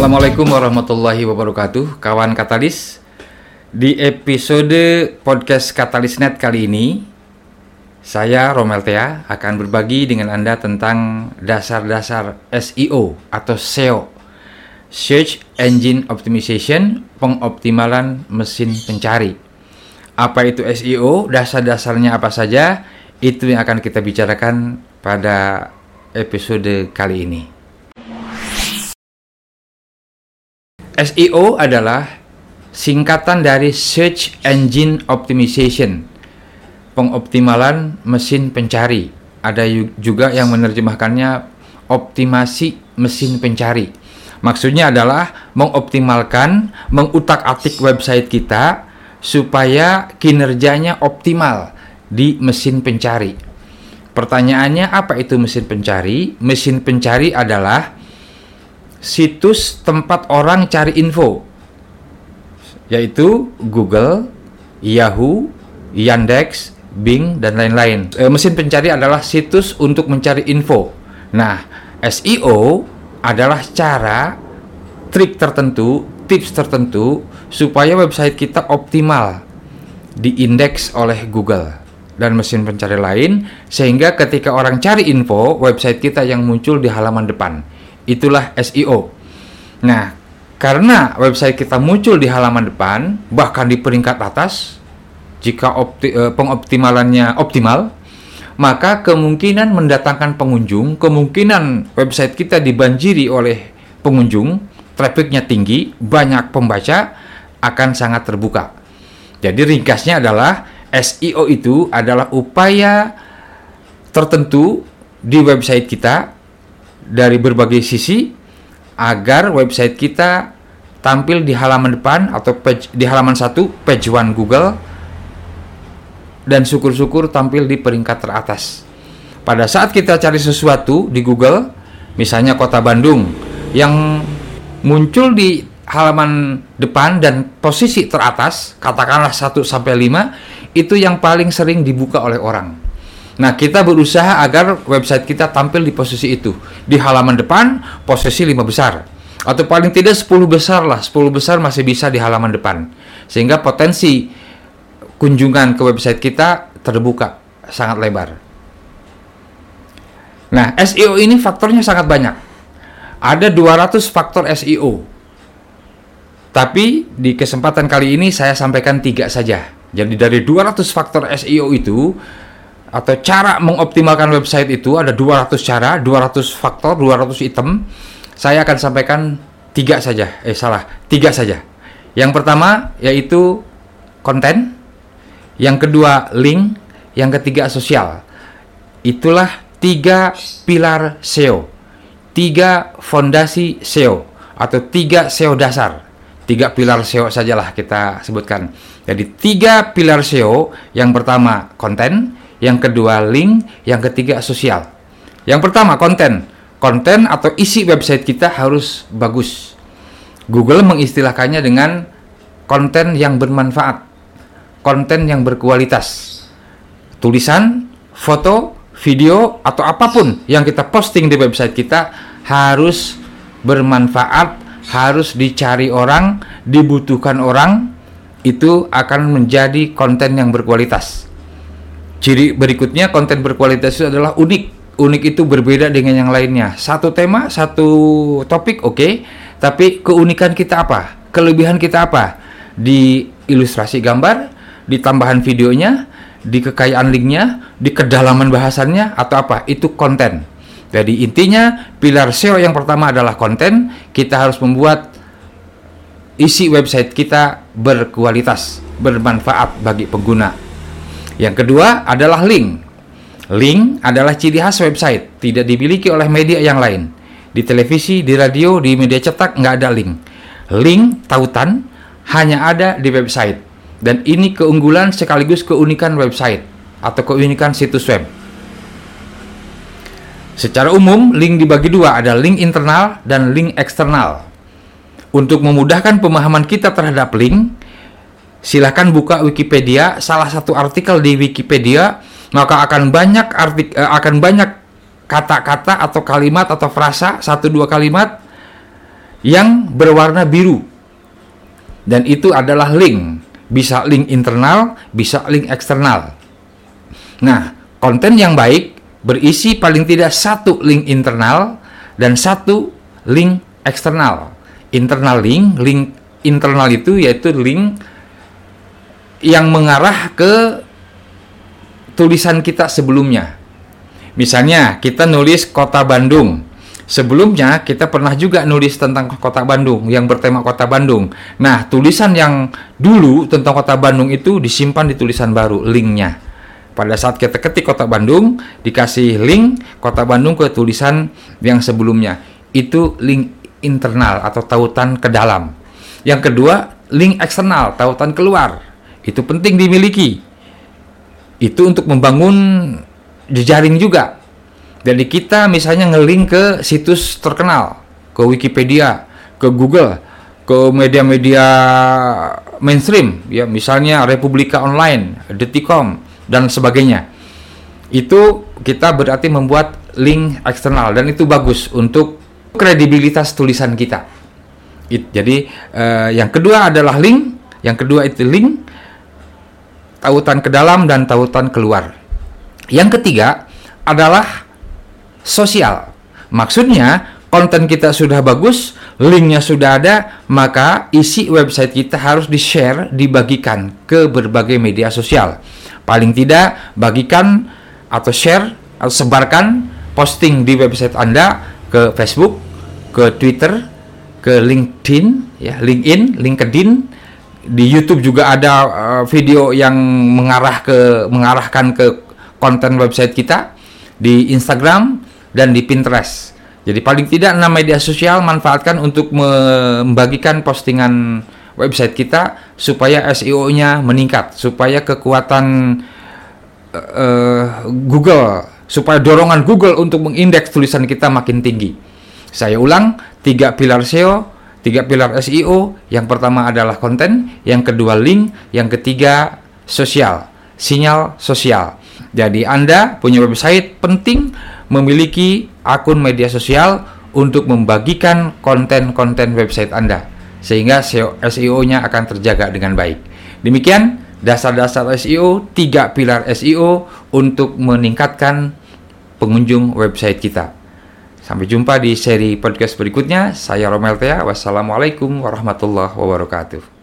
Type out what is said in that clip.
Assalamualaikum warahmatullahi wabarakatuh, kawan Katalis. Di episode podcast Katalisnet kali ini, saya Romel Tea akan berbagi dengan Anda tentang dasar-dasar SEO atau SEO, Search Engine Optimization, pengoptimalan mesin pencari. Apa itu SEO? Dasar-dasarnya apa saja? Itu yang akan kita bicarakan pada episode kali ini. SEO adalah singkatan dari Search Engine Optimization, pengoptimalan mesin pencari. Ada juga yang menerjemahkannya optimasi mesin pencari. Maksudnya adalah mengoptimalkan, mengutak-atik website kita supaya kinerjanya optimal di mesin pencari. Pertanyaannya apa itu mesin pencari? Mesin pencari adalah situs tempat orang cari info yaitu Google, Yahoo, Yandex, Bing dan lain-lain. E, mesin pencari adalah situs untuk mencari info. Nah, SEO adalah cara trik tertentu, tips tertentu supaya website kita optimal diindeks oleh Google dan mesin pencari lain sehingga ketika orang cari info website kita yang muncul di halaman depan. Itulah SEO. Nah, karena website kita muncul di halaman depan bahkan di peringkat atas jika opti, eh, pengoptimalannya optimal, maka kemungkinan mendatangkan pengunjung, kemungkinan website kita dibanjiri oleh pengunjung, trafficnya tinggi, banyak pembaca akan sangat terbuka. Jadi ringkasnya adalah SEO itu adalah upaya tertentu di website kita dari berbagai sisi agar website kita tampil di halaman depan atau page, di halaman satu page one Google dan syukur-syukur tampil di peringkat teratas. Pada saat kita cari sesuatu di Google, misalnya kota Bandung yang muncul di halaman depan dan posisi teratas, katakanlah 1 sampai 5, itu yang paling sering dibuka oleh orang. Nah, kita berusaha agar website kita tampil di posisi itu. Di halaman depan, posisi 5 besar. Atau paling tidak 10 besar lah. 10 besar masih bisa di halaman depan. Sehingga potensi kunjungan ke website kita terbuka sangat lebar. Nah, SEO ini faktornya sangat banyak. Ada 200 faktor SEO. Tapi di kesempatan kali ini saya sampaikan tiga saja. Jadi dari 200 faktor SEO itu atau cara mengoptimalkan website itu ada 200 cara, 200 faktor, 200 item. Saya akan sampaikan tiga saja. Eh salah, tiga saja. Yang pertama yaitu konten, yang kedua link, yang ketiga sosial. Itulah tiga pilar SEO, tiga fondasi SEO atau tiga SEO dasar. Tiga pilar SEO sajalah kita sebutkan. Jadi tiga pilar SEO, yang pertama konten, yang kedua link, yang ketiga sosial. Yang pertama konten. Konten atau isi website kita harus bagus. Google mengistilahkannya dengan konten yang bermanfaat, konten yang berkualitas. Tulisan, foto, video atau apa pun yang kita posting di website kita harus bermanfaat, harus dicari orang, dibutuhkan orang, itu akan menjadi konten yang berkualitas. Ciri berikutnya konten berkualitas itu adalah unik. Unik itu berbeda dengan yang lainnya. Satu tema, satu topik oke, okay, tapi keunikan kita apa? Kelebihan kita apa? Di ilustrasi gambar, di tambahan videonya, di kekayaan linknya, di kedalaman bahasannya atau apa? Itu konten. Jadi intinya pilar SEO yang pertama adalah konten. Kita harus membuat isi website kita berkualitas, bermanfaat bagi pengguna. Yang kedua adalah link. Link adalah ciri khas website, tidak dimiliki oleh media yang lain. Di televisi, di radio, di media cetak nggak ada link. Link tautan hanya ada di website. Dan ini keunggulan sekaligus keunikan website atau keunikan situs web. Secara umum, link dibagi dua, ada link internal dan link eksternal. Untuk memudahkan pemahaman kita terhadap link, silahkan buka Wikipedia salah satu artikel di Wikipedia maka akan banyak artik eh, akan banyak kata-kata atau kalimat atau frasa satu dua kalimat yang berwarna biru. Dan itu adalah link. Bisa link internal, bisa link eksternal. Nah, konten yang baik berisi paling tidak satu link internal dan satu link eksternal. Internal link, link internal itu yaitu link yang mengarah ke tulisan kita sebelumnya. Misalnya, kita nulis kota Bandung Sebelumnya kita pernah juga nulis tentang kota Bandung yang bertema kota Bandung. Nah, tulisan yang dulu tentang kota Bandung itu disimpan di tulisan baru, linknya. Pada saat kita ketik kota Bandung, dikasih link kota Bandung ke tulisan yang sebelumnya. Itu link internal atau tautan ke dalam. Yang kedua, link eksternal, tautan keluar. Itu penting dimiliki. Itu untuk membangun jejaring juga jadi kita misalnya ngelink ke situs terkenal, ke Wikipedia, ke Google, ke media-media mainstream, ya misalnya Republika Online, Detikom dan sebagainya. Itu kita berarti membuat link eksternal dan itu bagus untuk kredibilitas tulisan kita. It, jadi uh, yang kedua adalah link, yang kedua itu link tautan ke dalam dan tautan keluar. Yang ketiga adalah sosial. Maksudnya, konten kita sudah bagus, linknya sudah ada, maka isi website kita harus di-share, dibagikan ke berbagai media sosial. Paling tidak, bagikan atau share atau sebarkan posting di website Anda ke Facebook, ke Twitter, ke LinkedIn, ya, LinkedIn, LinkedIn, di YouTube juga ada uh, video yang mengarah ke mengarahkan ke konten website kita di Instagram dan di Pinterest. Jadi paling tidak enam media sosial manfaatkan untuk membagikan postingan website kita supaya SEO-nya meningkat, supaya kekuatan uh, Google, supaya dorongan Google untuk mengindeks tulisan kita makin tinggi. Saya ulang, tiga pilar SEO, tiga pilar SEO. Yang pertama adalah konten, yang kedua link, yang ketiga sosial, sinyal sosial. Jadi Anda punya website penting memiliki akun media sosial untuk membagikan konten-konten website Anda sehingga SEO-nya akan terjaga dengan baik. Demikian dasar-dasar SEO, tiga pilar SEO untuk meningkatkan pengunjung website kita. Sampai jumpa di seri podcast berikutnya. Saya Romel Tea. Wassalamualaikum warahmatullahi wabarakatuh.